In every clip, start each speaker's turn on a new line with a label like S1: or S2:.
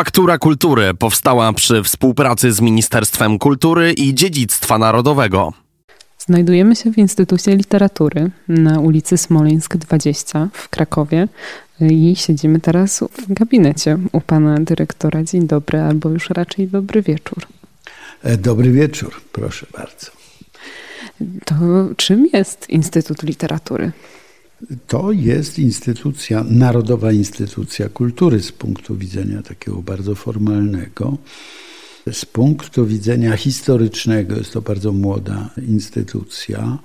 S1: Faktura Kultury powstała przy współpracy z Ministerstwem Kultury i Dziedzictwa Narodowego.
S2: Znajdujemy się w Instytucie Literatury na ulicy Smoleńsk 20 w Krakowie i siedzimy teraz w gabinecie u pana dyrektora. Dzień dobry, albo już raczej dobry wieczór.
S3: E, dobry wieczór, proszę bardzo.
S2: To czym jest Instytut Literatury?
S3: To jest instytucja, narodowa instytucja kultury z punktu widzenia takiego bardzo formalnego. Z punktu widzenia historycznego jest to bardzo młoda instytucja,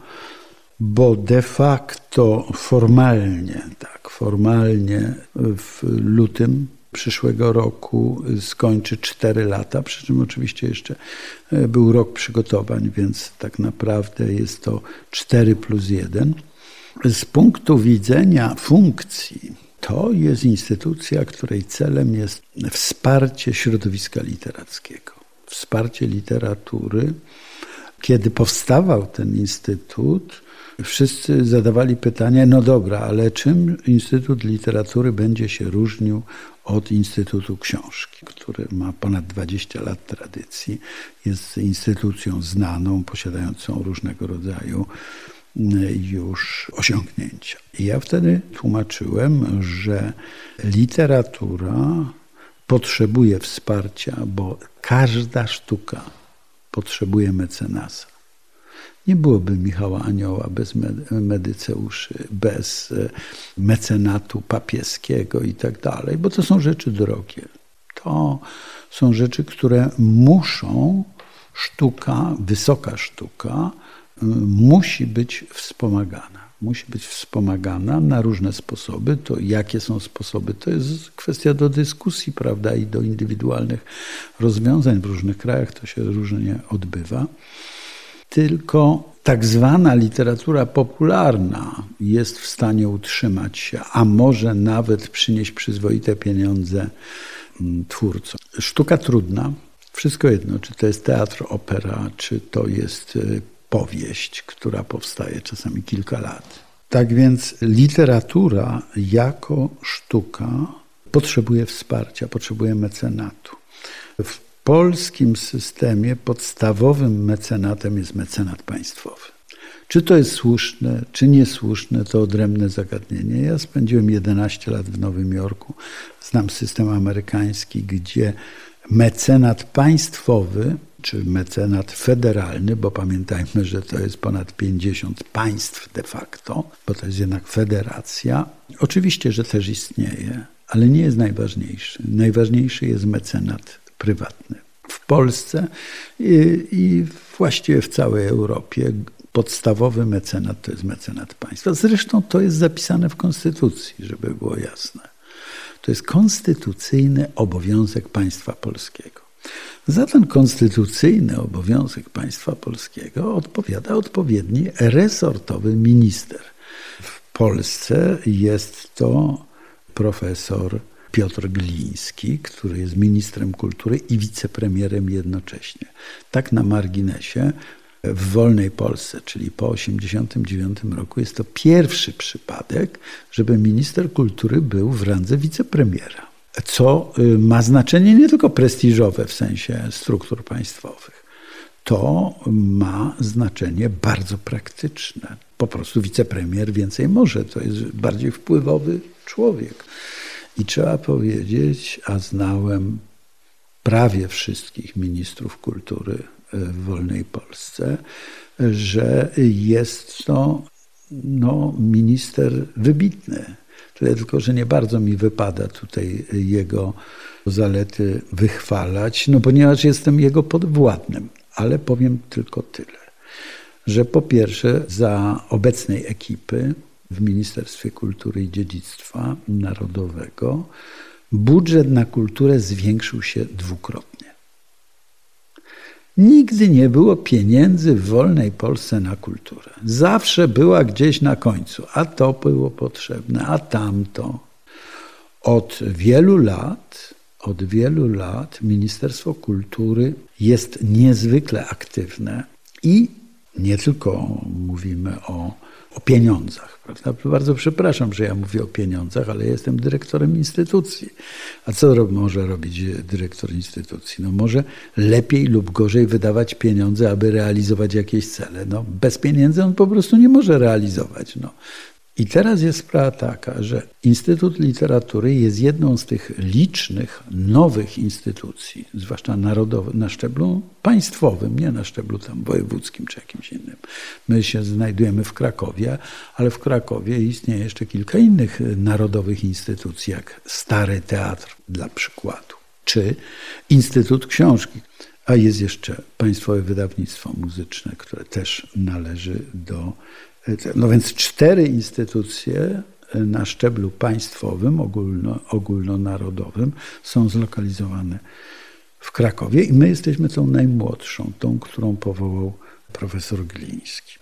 S3: bo de facto formalnie, tak, formalnie w lutym przyszłego roku skończy 4 lata, przy czym oczywiście jeszcze e, był rok przygotowań, więc tak naprawdę jest to 4 plus 1. Z punktu widzenia funkcji, to jest instytucja, której celem jest wsparcie środowiska literackiego, wsparcie literatury. Kiedy powstawał ten instytut, wszyscy zadawali pytanie: no dobra, ale czym Instytut Literatury będzie się różnił od Instytutu Książki, który ma ponad 20 lat tradycji, jest instytucją znaną, posiadającą różnego rodzaju już osiągnięcia. I ja wtedy tłumaczyłem, że literatura potrzebuje wsparcia, bo każda sztuka potrzebuje mecenasa. Nie byłoby Michała Anioła bez medyceuszy, bez e, mecenatu papieskiego i tak dalej, bo to są rzeczy drogie. To są rzeczy, które muszą, sztuka, wysoka sztuka, musi być wspomagana. Musi być wspomagana na różne sposoby. To jakie są sposoby, to jest kwestia do dyskusji, prawda, i do indywidualnych rozwiązań w różnych krajach. To się różnie odbywa. Tylko tak zwana literatura popularna jest w stanie utrzymać się, a może nawet przynieść przyzwoite pieniądze mm, twórcom. Sztuka trudna, wszystko jedno, czy to jest teatr, opera, czy to jest y, powieść, która powstaje czasami kilka lat. Tak więc literatura jako sztuka potrzebuje wsparcia, potrzebuje mecenatu. W polskim systemie podstawowym mecenatem jest mecenat państwowy. Czy to jest słuszne, czy niesłuszne, to odrębne zagadnienie. Ja spędziłem 11 lat w Nowym Jorku. Znam system amerykański, gdzie mecenat państwowy czy mecenat federalny, bo pamiętajmy, że to jest ponad 50 państw de facto, bo to jest jednak federacja. Oczywiście, że też istnieje, ale nie jest najważniejszy. Najważniejszy jest mecenat prywatny. W Polsce i, i właściwie w całej Europie podstawowy mecenat to jest mecenat państwa. Zresztą to jest zapisane w Konstytucji, żeby było jasne. To jest konstytucyjny obowiązek państwa polskiego. Za ten konstytucyjny obowiązek państwa polskiego odpowiada odpowiedni resortowy minister. W Polsce jest to profesor Piotr Gliński, który jest ministrem kultury i wicepremierem jednocześnie. Tak na marginesie w wolnej Polsce, czyli po 1989 roku, jest to pierwszy przypadek, żeby minister kultury był w randze wicepremiera co y, ma znaczenie nie tylko prestiżowe w sensie struktur państwowych. To ma znaczenie bardzo praktyczne. Po prostu wicepremier więcej może, to jest bardziej wpływowy człowiek. I trzeba powiedzieć, a znałem prawie wszystkich ministrów kultury y, w wolnej Polsce, że jest to no, minister wybitny Tyle tylko, że nie bardzo mi wypada tutaj jego zalety wychwalać, no ponieważ jestem jego podwładnym. Ale powiem tylko tyle, że po pierwsze za obecnej ekipy w Ministerstwie Kultury i Dziedzictwa Narodowego budżet na kulturę zwiększył się dwukrotnie. Nigdy nie było pieniędzy w wolnej Polsce na kulturę. Zawsze była gdzieś na końcu, a to było potrzebne, a tamto. Od wielu lat, od wielu lat Ministerstwo Kultury jest niezwykle aktywne i Nie tylko mówimy o, o pieniądzach. Prawda? Bardzo przepraszam, że ja mówię o pieniądzach, ale jestem dyrektorem instytucji. A co może robić dyrektor instytucji? No może lepiej lub gorzej wydawać pieniądze, aby realizować jakieś cele. No, bez pieniędzy on po prostu nie może realizować. No. I teraz jest sprawa taka, że Instytut Literatury jest jedną z tych licznych nowych instytucji, zwłaszcza narodowych, na szczeblu państwowym, nie na szczeblu tam wojewódzkim czy jakimś innym. My się znajdujemy w Krakowie, ale w Krakowie istnieje jeszcze kilka innych narodowych instytucji, jak Stary Teatr dla przykładu, czy Instytut Książki. A jest jeszcze Państwowe Wydawnictwo Muzyczne, które też należy do no więc cztery instytucje na szczeblu państwowym, ogólno, ogólnonarodowym są zlokalizowane w Krakowie i my jesteśmy tą najmłodszą, tą, którą powołał profesor Gliński.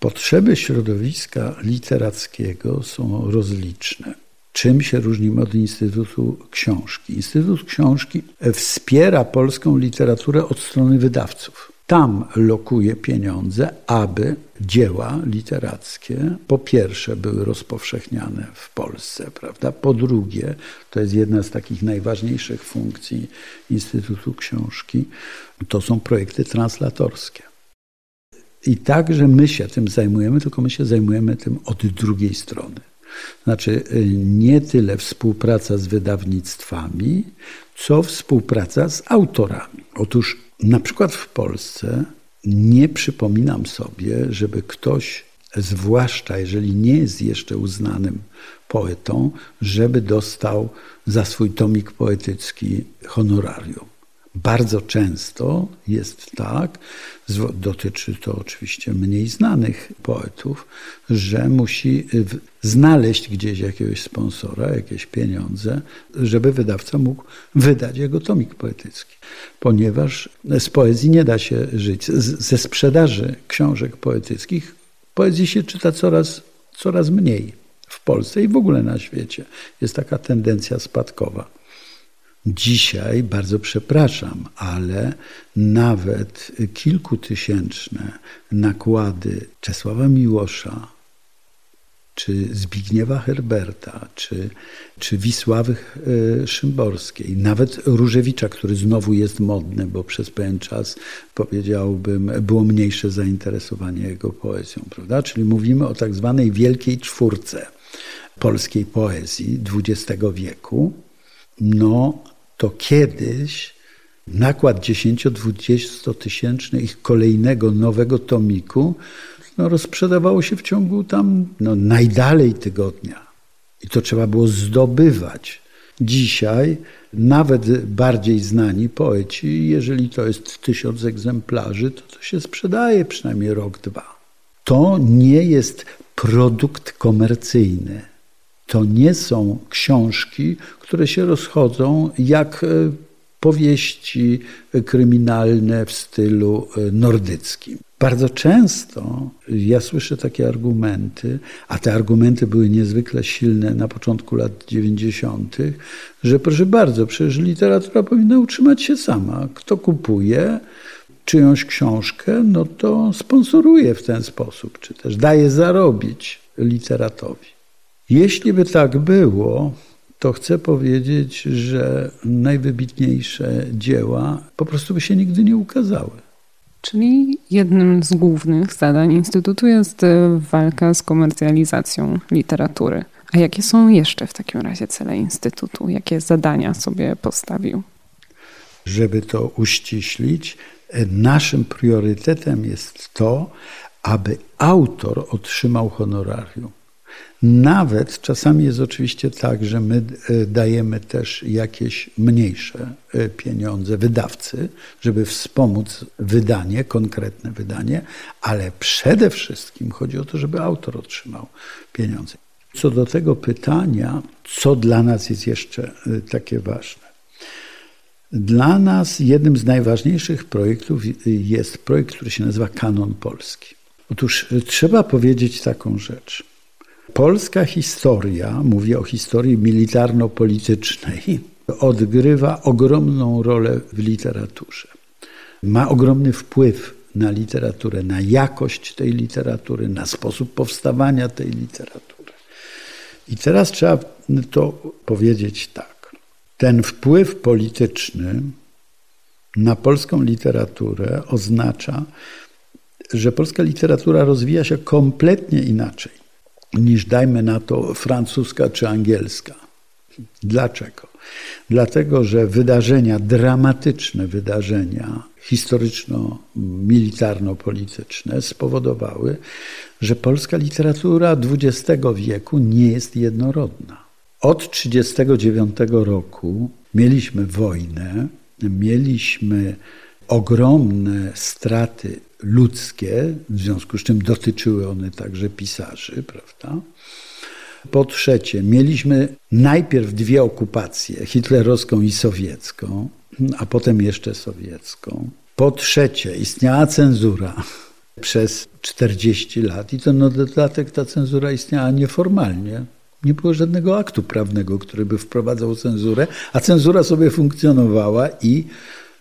S3: Potrzeby środowiska literackiego są rozliczne. Czym się różnimy od Instytutu Książki? Instytut Książki wspiera polską literaturę od strony wydawców tam lokuje pieniądze, aby dzieła literackie po pierwsze były rozpowszechniane w Polsce, prawda? Po drugie, to jest jedna z takich najważniejszych funkcji Instytutu Książki, to są projekty translatorskie. I także my się tym zajmujemy, tylko my się zajmujemy tym od drugiej strony. Znaczy, nie tyle współpraca z wydawnictwami, co współpraca z autorami. Otóż na przykład w Polsce nie przypominam sobie, żeby ktoś, zwłaszcza jeżeli nie jest jeszcze uznanym poetą, żeby dostał za swój tomik poetycki honorarium. Bardzo często jest tak, dotyczy to oczywiście mniej znanych poetów, że musi znaleźć gdzieś jakiegoś sponsora, jakieś pieniądze, żeby wydawca mógł wydać jego tomik poetycki. Ponieważ z poezji nie da się żyć. Ze sprzedaży książek poetyckich poezji się czyta coraz, coraz mniej w Polsce i w ogóle na świecie. Jest taka tendencja spadkowa. Dzisiaj, bardzo przepraszam, ale nawet kilkutysięczne nakłady Czesława Miłosza, czy Zbigniewa Herberta, czy, czy Wisławy e, Szymborskiej, nawet Różewicza, który znowu jest modny, bo przez pewien czas, powiedziałbym, było mniejsze zainteresowanie jego poezją, prawda? Czyli mówimy o tak zwanej wielkiej czwórce polskiej poezji XX wieku, no to kiedyś nakład 10-20 tysięczny ich kolejnego nowego tomiku no, rozprzedawało się w ciągu tam no, najdalej tygodnia. I to trzeba było zdobywać. Dzisiaj nawet bardziej znani poeci, jeżeli to jest tysiąc egzemplarzy, to to się sprzedaje przynajmniej rok, dwa. To nie jest produkt komercyjny. To nie są książki, które się rozchodzą jak e, powieści kryminalne w stylu e, nordyckim. Bardzo często ja słyszę takie argumenty, a te argumenty były niezwykle silne na początku lat 90., że proszę bardzo, przecież literatura powinna utrzymać się sama. Kto kupuje czyjąś książkę, no to sponsoruje w ten sposób, czy też daje zarobić literatowi. Jeśli by tak było, to chcę powiedzieć, że najwybitniejsze dzieła po prostu by się nigdy nie ukazały.
S2: Czyli jednym z głównych zadań Instytutu jest e, walka z komercjalizacją literatury. A jakie są jeszcze w takim razie cele Instytutu? Jakie zadania sobie postawił?
S3: Żeby to uściślić, e, naszym priorytetem jest to, aby autor otrzymał honorarium. Nawet czasami jest oczywiście tak, że my e, dajemy też jakieś mniejsze e, pieniądze wydawcy, żeby wspomóc wydanie, konkretne wydanie, ale przede wszystkim chodzi o to, żeby autor otrzymał pieniądze. Co do tego pytania, co dla nas jest jeszcze e, takie ważne? Dla nas jednym z najważniejszych projektów jest projekt, który się nazywa Kanon Polski. Otóż trzeba powiedzieć taką rzecz. Polska historia, mówię o historii militarno-politycznej, odgrywa ogromną rolę w literaturze. Ma ogromny wpływ na literaturę, na jakość tej literatury, na sposób powstawania tej literatury. I teraz trzeba to powiedzieć tak. Ten wpływ polityczny na polską literaturę oznacza, że polska literatura rozwija się kompletnie inaczej niż dajmy na to francuska czy angielska. Dlaczego? Dlatego, że wydarzenia, dramatyczne wydarzenia historyczno-militarno-polityczne spowodowały, że polska literatura XX wieku nie jest jednorodna. Od 1939 roku mieliśmy wojnę, mieliśmy ogromne straty ludzkie, w związku z czym dotyczyły one także pisarzy, prawda? Po trzecie, mieliśmy najpierw dwie okupacje, hitlerowską i sowiecką, a potem jeszcze sowiecką. Po trzecie, istniała cenzura przez 40 lat i to na dodatek ta cenzura istniała nieformalnie. Nie było żadnego aktu prawnego, który by wprowadzał cenzurę, a cenzura sobie funkcjonowała i,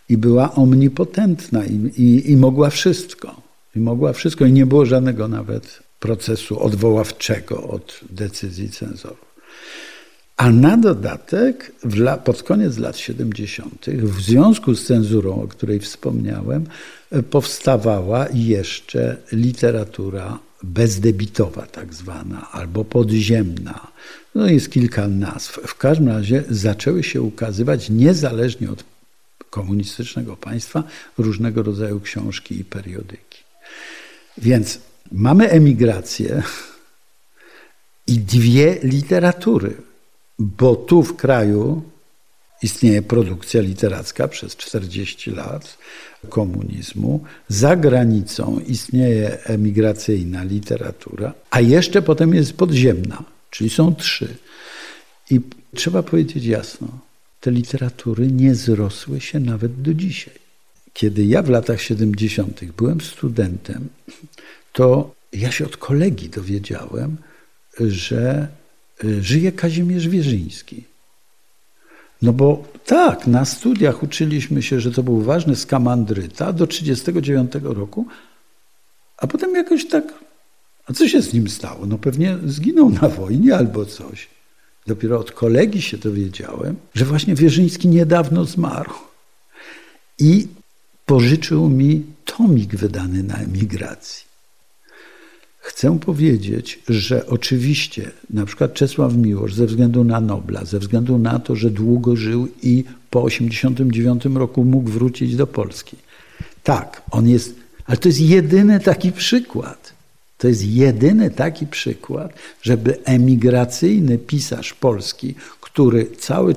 S3: i była omnipotentna i, i, i mogła wszystko. I mogła wszystko i nie było żadnego nawet procesu odwoławczego od decyzji cenzorów. A na dodatek pod koniec lat 70., w związku z cenzurą, o której wspomniałem, powstawała jeszcze literatura bezdebitowa, tak zwana, albo podziemna. No jest kilka nazw. W każdym razie zaczęły się ukazywać niezależnie od komunistycznego państwa różnego rodzaju książki i periodyki. Więc mamy emigrację i dwie literatury, bo tu w kraju istnieje produkcja literacka przez 40 lat komunizmu, za granicą istnieje emigracyjna literatura, a jeszcze potem jest podziemna, czyli są trzy. I trzeba powiedzieć jasno, te literatury nie zrosły się nawet do dzisiaj. Kiedy ja w latach 70. byłem studentem, to ja się od kolegi dowiedziałem, że y, żyje Kazimierz Wierzyński. No bo tak, na studiach uczyliśmy się, że to był ważny skamandryta do 1939 roku, a potem jakoś tak, a co się z nim stało? No pewnie zginął na wojnie albo coś. Dopiero od kolegi się dowiedziałem, że właśnie Wierzyński niedawno zmarł. I pożyczył mi tomik wydany na emigracji. Chcę powiedzieć, że oczywiście na przykład Czesław Miłosz ze względu na Nobla, ze względu na to, że długo żył i po 1989 roku mógł wrócić do Polski. Tak, on jest, ale to jest jedyny taki przykład. To jest jedyny taki przykład, żeby emigracyjny pisarz polski, który cały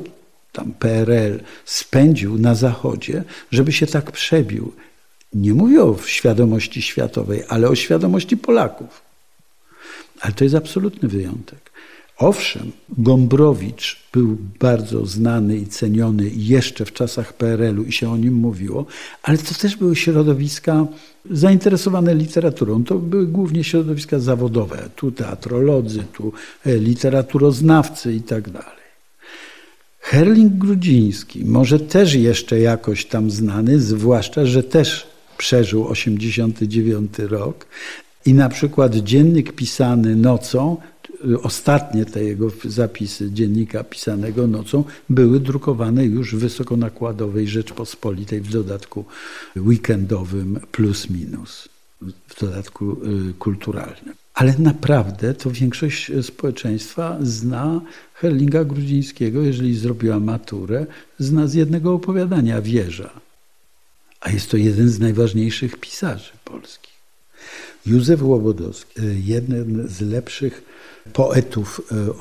S3: tam PRL spędził na Zachodzie, żeby się tak przebił nie mówię o świadomości światowej, ale o świadomości Polaków. Ale to jest absolutny wyjątek. Owszem, Gombrowicz był bardzo znany i ceniony jeszcze w czasach PRL-u i się o nim mówiło, ale to też były środowiska zainteresowane literaturą. To były głównie środowiska zawodowe. Tu teatrolodzy, tu e, literaturoznawcy i tak dalej. Herling Grudziński, może też jeszcze jakoś tam znany, zwłaszcza, że też przeżył 89 rok i na przykład dziennik pisany nocą, ostatnie te jego zapisy dziennika pisanego nocą były drukowane już w wysokonakładowej Rzeczpospolitej, w dodatku weekendowym plus minus, w dodatku y, kulturalnym. Ale naprawdę to większość społeczeństwa zna Herlinga Grudzińskiego, jeżeli zrobiła maturę, zna z jednego opowiadania Wieża a jest to jeden z najważniejszych pisarzy polskich. Józef Łobodowski, jeden z lepszych poetów e,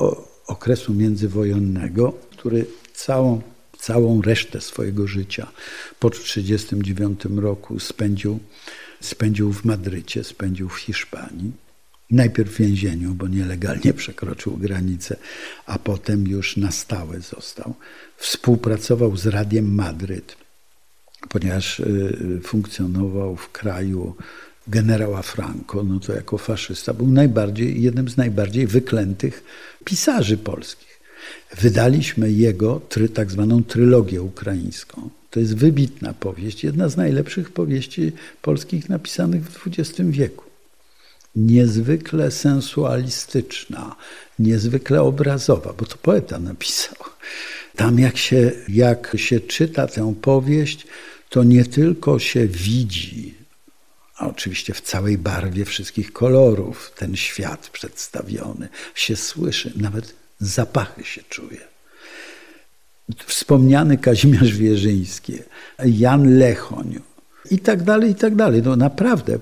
S3: okresu międzywojennego, który całą, całą resztę swojego życia po 1939 roku spędził, spędził w Madrycie, spędził w Hiszpanii. Najpierw w więzieniu, bo nielegalnie przekroczył granicę, a potem już na stałe został. Współpracował z Radiem Madryt ponieważ y, funkcjonował w kraju generała Franco, no to jako faszysta był najbardziej, jednym z najbardziej wyklętych pisarzy polskich. Wydaliśmy jego try, tak zwaną trylogię ukraińską. To jest wybitna powieść, jedna z najlepszych powieści polskich napisanych w XX wieku. Niezwykle sensualistyczna, niezwykle obrazowa, bo to poeta napisał. Tam jak się, jak się czyta tę powieść, to nie tylko się widzi, oczywiście w całej barwie wszystkich kolorów ten świat przedstawiony, się słyszy, nawet zapachy się czuje. Wspomniany Kazimierz Wierzyński, Jan Lechoń i tak dalej, i tak dalej. No naprawdę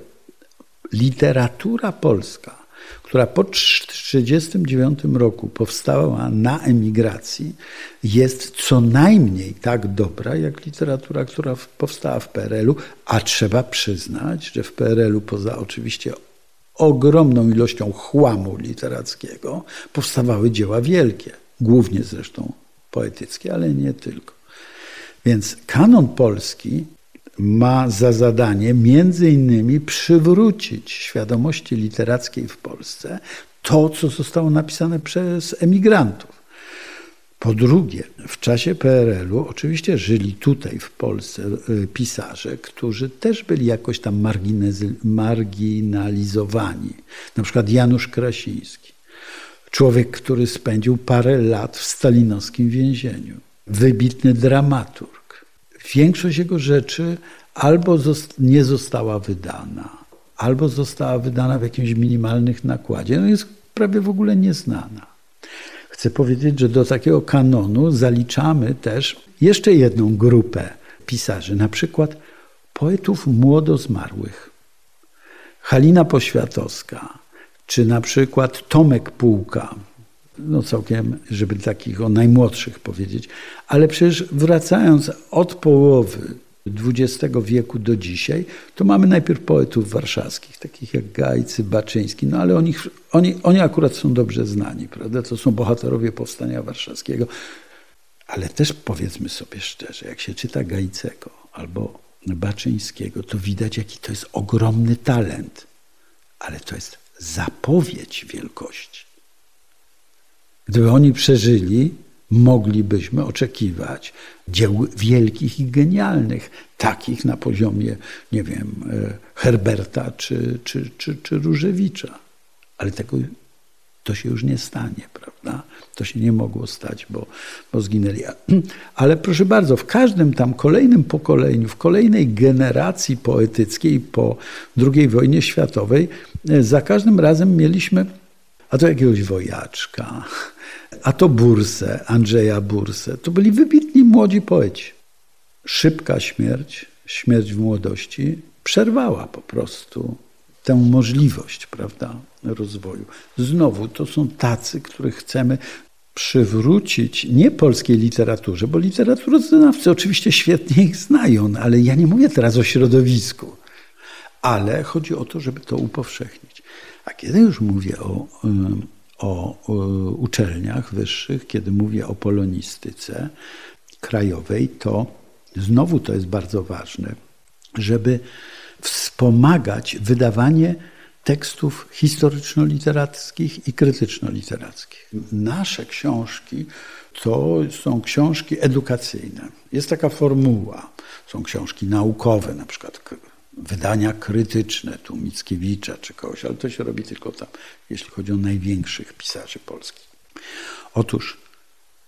S3: literatura polska która po 1939 roku powstała na emigracji, jest co najmniej tak dobra jak literatura, która powstała w PRL-u, a trzeba przyznać, że w PRL-u poza oczywiście ogromną ilością chłamu literackiego powstawały dzieła wielkie, głównie zresztą poetyckie, ale nie tylko. Więc kanon polski ma za zadanie między innymi przywrócić świadomości literackiej w Polsce to, co zostało napisane przez emigrantów. Po drugie, w czasie PRL-u oczywiście żyli tutaj w Polsce y, pisarze, którzy też byli jakoś tam marginalizowani. Na przykład Janusz Krasiński, człowiek, który spędził parę lat w stalinowskim więzieniu, wybitny dramaturg większość jego rzeczy albo nie została wydana, albo została wydana w jakimś minimalnych nakładzie. No jest prawie w ogóle nieznana. Chcę powiedzieć, że do takiego kanonu zaliczamy też jeszcze jedną grupę pisarzy, na przykład poetów młodo zmarłych. Halina Poświatowska, czy na przykład Tomek Półka, no całkiem, żeby takich o najmłodszych powiedzieć, ale przecież wracając od połowy XX wieku do dzisiaj, to mamy najpierw poetów warszawskich, takich jak Gajcy, Baczyński, no ale oni, oni, oni akurat są dobrze znani, prawda? To są bohaterowie Powstania Warszawskiego. Ale też powiedzmy sobie szczerze, jak się czyta Gajcego albo Baczyńskiego, to widać, jaki to jest ogromny talent. Ale to jest zapowiedź wielkości. Gdyby oni przeżyli, moglibyśmy oczekiwać dzieł wielkich i genialnych, takich na poziomie, nie wiem, e, Herberta czy, czy, czy, czy Różewicza. Ale tego to się już nie stanie, prawda? To się nie mogło stać, bo, bo zginęli. Ale proszę bardzo, w każdym tam kolejnym pokoleniu, w kolejnej generacji poetyckiej po II wojnie światowej, e, za każdym razem mieliśmy a to jakiegoś wojaczka, a to Bursę, Andrzeja Bursę. To byli wybitni młodzi poeci. Szybka śmierć, śmierć w młodości przerwała po prostu tę możliwość prawda, rozwoju. Znowu to są tacy, których chcemy przywrócić nie polskiej literaturze, bo literaturoznawcy oczywiście świetnie ich znają, ale ja nie mówię teraz o środowisku, ale chodzi o to, żeby to upowszechnić. A kiedy już mówię o, o, o uczelniach wyższych, kiedy mówię o polonistyce krajowej, to znowu to jest bardzo ważne, żeby wspomagać wydawanie tekstów historyczno-literackich i krytyczno-literackich. Nasze książki to są książki edukacyjne. Jest taka formuła. Są książki naukowe, na przykład wydania krytyczne tu Mickiewicza czy kogoś, ale to się robi tylko tam, jeśli chodzi o największych pisarzy polskich. Otóż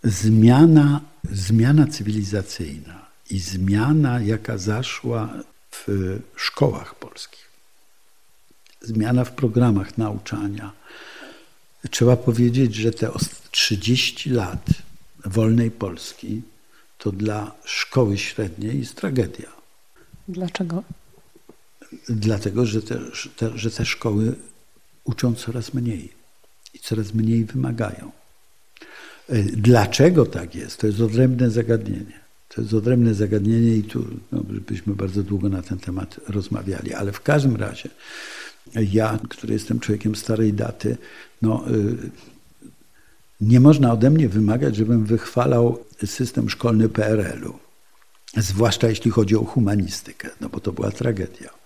S3: zmiana, zmiana cywilizacyjna i zmiana, jaka zaszła w szkołach polskich, zmiana w programach nauczania. Trzeba powiedzieć, że te 30 lat wolnej Polski to dla szkoły średniej jest tragedia.
S2: Dlaczego?
S3: Dlatego, że te, te, że te szkoły uczą coraz mniej i coraz mniej wymagają. E, dlaczego tak jest? To jest odrębne zagadnienie. To jest odrębne zagadnienie i tu no, byśmy bardzo długo na ten temat rozmawiali, ale w każdym razie ja, który jestem człowiekiem starej daty, no, y, nie można ode mnie wymagać, żebym wychwalał system szkolny PRL-u, zwłaszcza jeśli chodzi o humanistykę, no bo to była tragedia.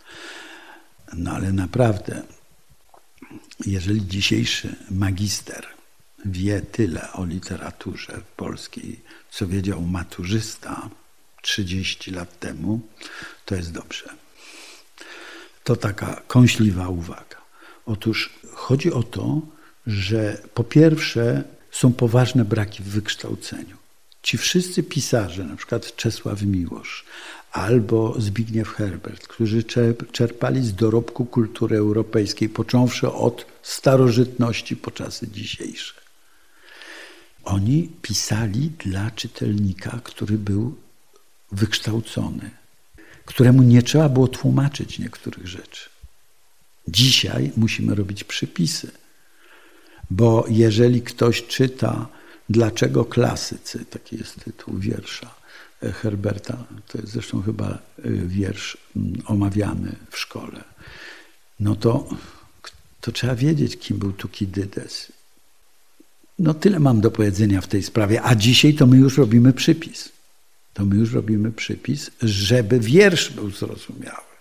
S3: No ale naprawdę, jeżeli dzisiejszy magister wie tyle o literaturze polskiej, co wiedział maturzysta 30 lat temu, to jest dobrze. To taka kąśliwa uwaga. Otóż chodzi o to, że po pierwsze są poważne braki w wykształceniu. Ci wszyscy pisarze, na przykład Czesław Miłosz albo Zbigniew Herbert, którzy czerpali z dorobku kultury europejskiej, począwszy od starożytności po czasy dzisiejsze. Oni pisali dla czytelnika, który był wykształcony, któremu nie trzeba było tłumaczyć niektórych rzeczy. Dzisiaj musimy robić przypisy, bo jeżeli ktoś czyta Dlaczego klasycy, taki jest tytuł wiersza Herberta, to jest zresztą chyba e, wiersz mm, omawiany w szkole, no to, to trzeba wiedzieć, kim był Tukidydes. No tyle mam do powiedzenia w tej sprawie, a dzisiaj to my już robimy przypis to my już robimy przypis, żeby wiersz był zrozumiały.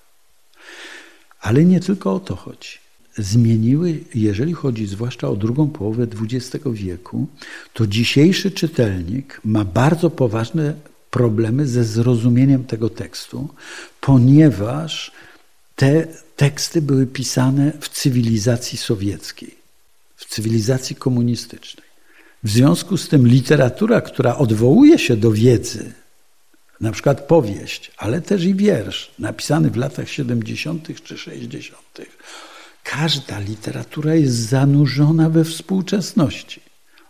S3: Ale nie tylko o to chodzi. Zmieniły, jeżeli chodzi zwłaszcza o drugą połowę XX wieku, to dzisiejszy czytelnik ma bardzo poważne problemy ze zrozumieniem tego tekstu, ponieważ te teksty były pisane w cywilizacji sowieckiej, w cywilizacji komunistycznej. W związku z tym literatura, która odwołuje się do wiedzy na przykład powieść, ale też i wiersz napisany w latach 70. czy 60. Każda literatura jest zanurzona we współczesności.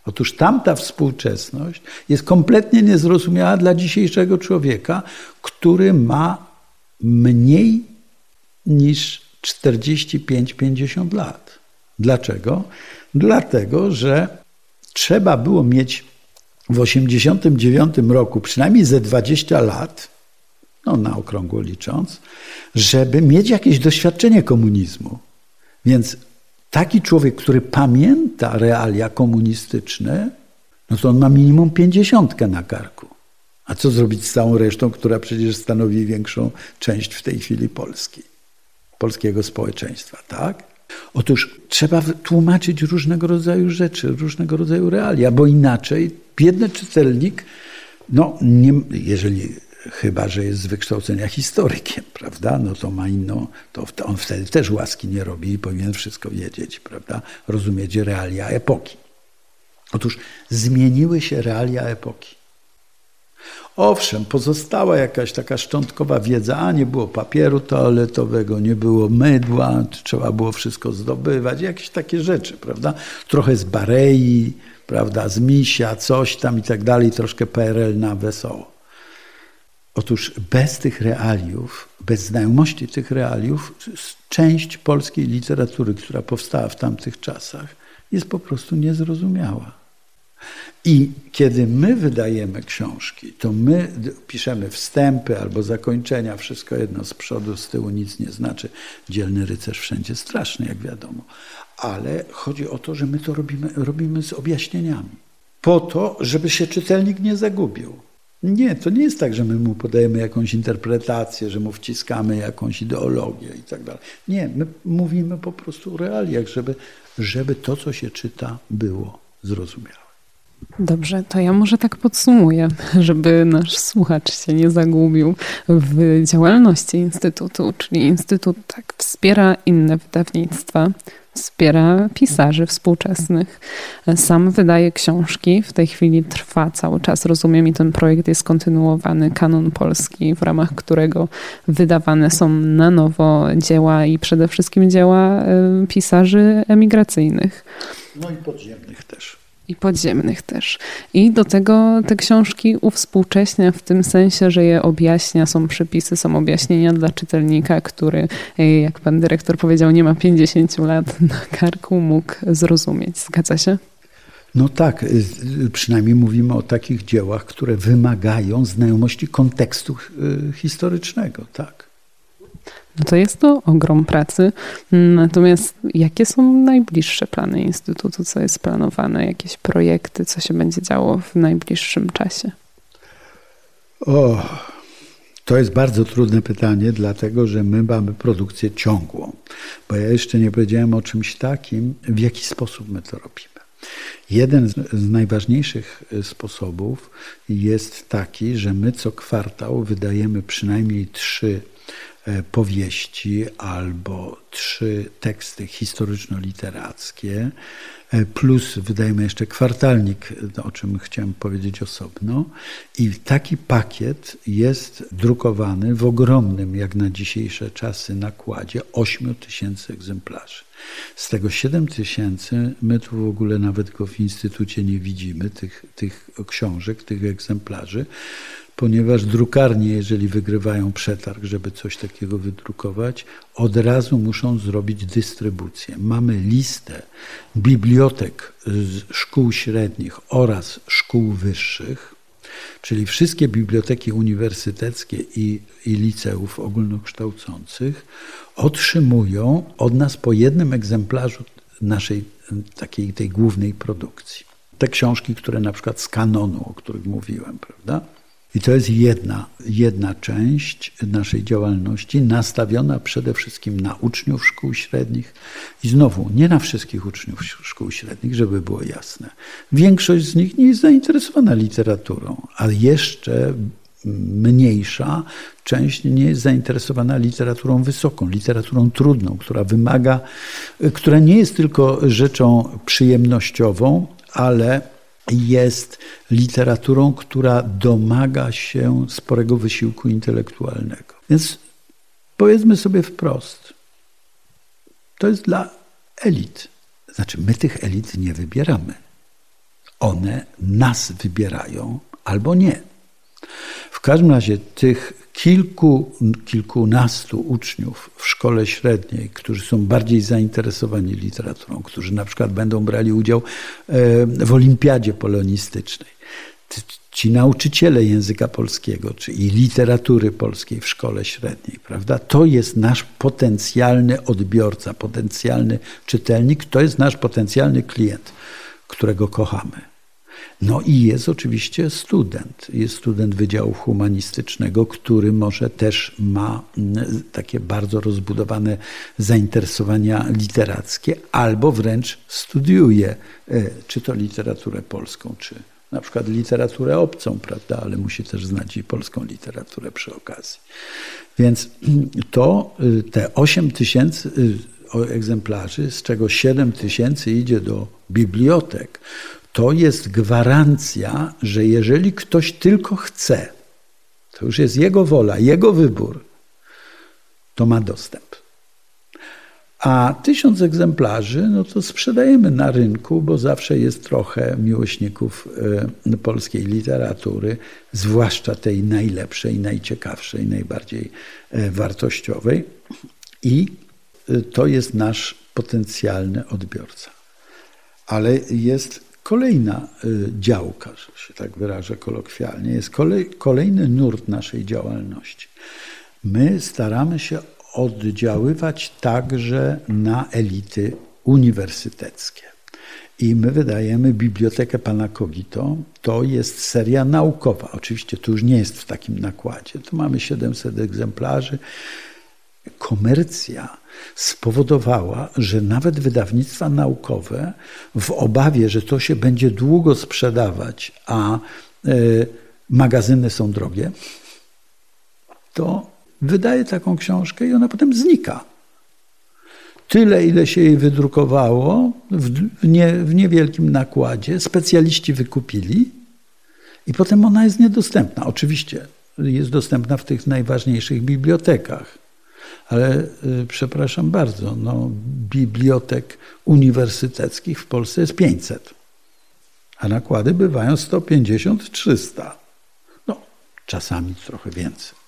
S3: Otóż tamta współczesność jest kompletnie niezrozumiała dla dzisiejszego człowieka, który ma mniej niż 45-50 lat. Dlaczego? Dlatego, że trzeba było mieć w 1989 roku przynajmniej ze 20 lat, no na okrągło licząc, żeby mieć jakieś doświadczenie komunizmu. Więc taki człowiek, który pamięta realia komunistyczne, no to on ma minimum 50 na karku. A co zrobić z całą resztą, która przecież stanowi większą część w tej chwili Polski, polskiego społeczeństwa, tak? Otóż trzeba tłumaczyć różnego rodzaju rzeczy, różnego rodzaju realia, bo inaczej biedny czytelnik, no nie, jeżeli chyba, że jest z wykształcenia historykiem, prawda, no to ma inną, to on wtedy też łaski nie robi i powinien wszystko wiedzieć, prawda, rozumieć realia epoki. Otóż zmieniły się realia epoki. Owszem, pozostała jakaś taka szczątkowa wiedza, a nie było papieru toaletowego, nie było mydła, trzeba było wszystko zdobywać, jakieś takie rzeczy, prawda? Trochę z Barei, prawda, z Misia, coś tam i tak dalej, troszkę PRL na wesoło. Otóż bez tych realiów, bez znajomości tych realiów, część polskiej literatury, która powstała w tamtych czasach, jest po prostu niezrozumiała. I kiedy my wydajemy książki, to my piszemy wstępy albo zakończenia, wszystko jedno z przodu, z tyłu nic nie znaczy. Dzielny rycerz wszędzie straszny, jak wiadomo. Ale chodzi o to, że my to robimy, robimy z objaśnieniami. Po to, żeby się czytelnik nie zagubił. Nie, to nie jest tak, że my mu podajemy jakąś interpretację, że mu wciskamy jakąś ideologię i tak dalej. Nie, my mówimy po prostu o realiach, żeby, żeby to, co się czyta, było zrozumiałe.
S2: Dobrze, to ja może tak podsumuję, żeby nasz słuchacz się nie zagubił w działalności Instytutu, czyli Instytut tak wspiera inne wydawnictwa, wspiera pisarzy współczesnych, sam wydaje książki, w tej chwili trwa cały czas, rozumiem, i ten projekt jest kontynuowany, kanon polski, w ramach którego wydawane są na nowo dzieła i przede wszystkim dzieła e, pisarzy emigracyjnych.
S3: No i podziemnych też.
S2: I podziemnych też. I do tego te książki uwspółcześnia w tym sensie, że je objaśnia, są przepisy, są objaśnienia dla czytelnika, który, e, jak pan dyrektor powiedział, nie ma 50 lat na karku, mógł zrozumieć. Zgadza się?
S3: No tak, y, y, przynajmniej mówimy o takich dziełach, które wymagają znajomości kontekstu y, historycznego, tak.
S2: No to jest to ogrom pracy. Natomiast jakie są najbliższe plany Instytutu? Co jest planowane? Jakieś projekty? Co się będzie działo w najbliższym czasie?
S3: O, to jest bardzo trudne pytanie, dlatego że my mamy produkcję ciągłą. Bo ja jeszcze nie powiedziałem o czymś takim, w jaki sposób my to robimy. Jeden z najważniejszych sposobów jest taki, że my co kwartał wydajemy przynajmniej trzy powieści albo trzy teksty historyczno-literackie, e, plus wydajemy jeszcze kwartalnik, o czym chciałem powiedzieć osobno. I taki pakiet jest drukowany w ogromnym, jak na dzisiejsze czasy, nakładzie 8 tysięcy egzemplarzy. Z tego 7 tysięcy, my tu w ogóle nawet go w instytucie nie widzimy, tych, tych książek, tych egzemplarzy ponieważ drukarnie, jeżeli wygrywają przetarg, żeby coś takiego wydrukować, od razu muszą zrobić dystrybucję. Mamy listę bibliotek szkół średnich oraz szkół wyższych, czyli wszystkie biblioteki uniwersyteckie i, i liceów ogólnokształcących otrzymują od nas po jednym egzemplarzu naszej takiej tej głównej produkcji. Te książki, które na przykład z kanonu, o których mówiłem, prawda? I to jest jedna, jedna część naszej działalności, nastawiona przede wszystkim na uczniów szkół średnich. I znowu, nie na wszystkich uczniów szkół średnich, żeby było jasne. Większość z nich nie jest zainteresowana literaturą, a jeszcze mniejsza część nie jest zainteresowana literaturą wysoką, literaturą trudną, która wymaga, która nie jest tylko rzeczą przyjemnościową, ale jest literaturą, która domaga się sporego wysiłku intelektualnego. Więc powiedzmy sobie wprost, to jest dla elit. Znaczy, my tych elit nie wybieramy. One nas wybierają albo nie. W każdym razie tych kilku, kilkunastu uczniów w szkole średniej, którzy są bardziej zainteresowani literaturą, którzy na przykład będą brali udział e, w olimpiadzie polonistycznej, ci nauczyciele języka polskiego, czy i literatury polskiej w szkole średniej, prawda? To jest nasz potencjalny odbiorca, potencjalny czytelnik, to jest nasz potencjalny klient, którego kochamy. No i jest oczywiście student. Jest student Wydziału Humanistycznego, który może też ma mm, takie bardzo rozbudowane zainteresowania literackie, albo wręcz studiuje e, czy to literaturę polską, czy na przykład literaturę obcą, prawda, ale musi też znać i polską literaturę przy okazji. Więc to y, te 8 tysięcy y, egzemplarzy, z czego 7 tysięcy idzie do bibliotek, to jest gwarancja, że jeżeli ktoś tylko chce, to już jest jego wola, jego wybór, to ma dostęp. A tysiąc egzemplarzy, no to sprzedajemy na rynku, bo zawsze jest trochę miłośników e, polskiej literatury, zwłaszcza tej najlepszej, najciekawszej, najbardziej e, wartościowej. I e, to jest nasz potencjalny odbiorca. Ale jest Kolejna y, działka, że się tak wyrażę kolokwialnie, jest kolej, kolejny nurt naszej działalności. My staramy się oddziaływać także na elity uniwersyteckie. I my wydajemy Bibliotekę Pana Kogito. To jest seria naukowa. Oczywiście to już nie jest w takim nakładzie. Tu mamy 700 egzemplarzy. Komercja spowodowała, że nawet wydawnictwa naukowe, w obawie, że to się będzie długo sprzedawać, a y, magazyny są drogie, to wydaje taką książkę i ona potem znika. Tyle, ile się jej wydrukowało w, nie, w niewielkim nakładzie, specjaliści wykupili i potem ona jest niedostępna. Oczywiście jest dostępna w tych najważniejszych bibliotekach ale y, przepraszam bardzo, no, bibliotek uniwersyteckich w Polsce jest 500, a nakłady bywają 150-300. No, czasami trochę więcej.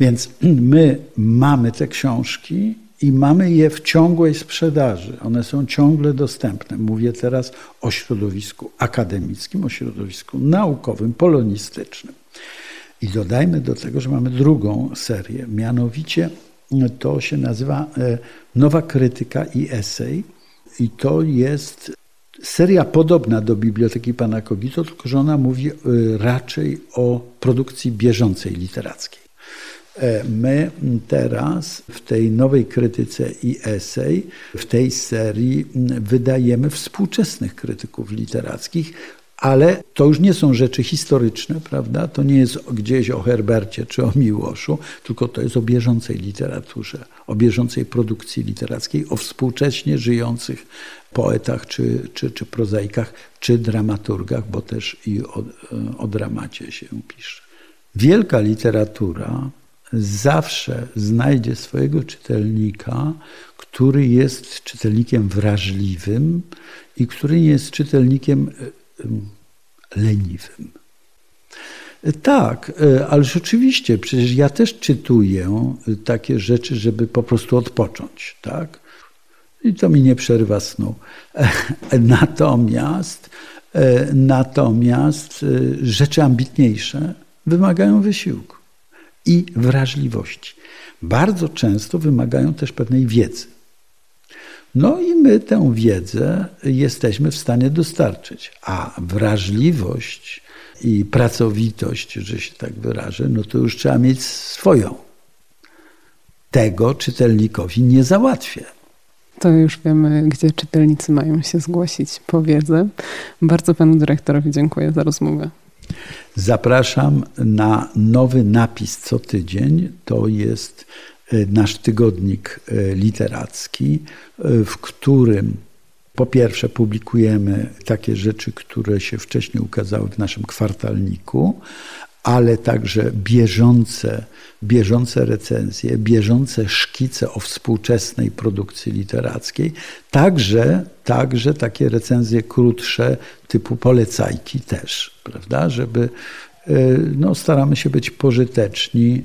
S3: Więc my mamy te książki i mamy je w ciągłej sprzedaży. One są ciągle dostępne. Mówię teraz o środowisku akademickim, o środowisku naukowym, polonistycznym. I dodajmy do tego, że mamy drugą serię, mianowicie to się nazywa e, Nowa Krytyka i Esej. I to jest seria podobna do Biblioteki Pana Kogito, tylko że ona mówi e, raczej o produkcji bieżącej literackiej. E, my teraz w tej nowej krytyce i esej, w tej serii wydajemy współczesnych krytyków literackich, ale to już nie są rzeczy historyczne, prawda? To nie jest gdzieś o Herbercie czy o Miłoszu, tylko to jest o bieżącej literaturze, o bieżącej produkcji literackiej, o współcześnie żyjących poetach czy, czy, czy prozaikach, czy dramaturgach, bo też i o, o dramacie się pisze. Wielka literatura zawsze znajdzie swojego czytelnika, który jest czytelnikiem wrażliwym i który nie jest czytelnikiem leniwym. Tak, e, ale rzeczywiście, przecież ja też czytuję takie rzeczy, żeby po prostu odpocząć, tak? I to mi nie przerwa snu. Natomiast, e, natomiast e, rzeczy ambitniejsze wymagają wysiłku i wrażliwości. Bardzo często wymagają też pewnej wiedzy. No i my tę wiedzę jesteśmy w stanie dostarczyć, a wrażliwość i pracowitość, że się tak wyrażę, no to już trzeba mieć swoją. Tego czytelnikowi nie załatwię.
S2: To już wiemy, gdzie czytelnicy mają się zgłosić po wiedzę. Bardzo panu dyrektorowi dziękuję za rozmowę.
S3: Zapraszam na nowy napis co tydzień. To jest nasz tygodnik e, literacki, e, w którym po pierwsze publikujemy takie rzeczy, które się wcześniej ukazały w naszym kwartalniku, ale także bieżące, bieżące recenzje, bieżące szkice o współczesnej produkcji literackiej, także, także takie recenzje krótsze typu polecajki też, prawda, żeby no, staramy się być pożyteczni.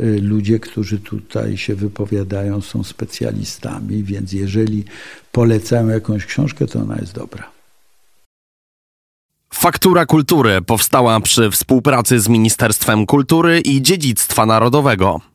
S3: E, ludzie, którzy tutaj się wypowiadają, są specjalistami, więc jeżeli polecają jakąś książkę, to ona jest dobra.
S1: Faktura Kultury powstała przy współpracy z Ministerstwem Kultury i Dziedzictwa Narodowego.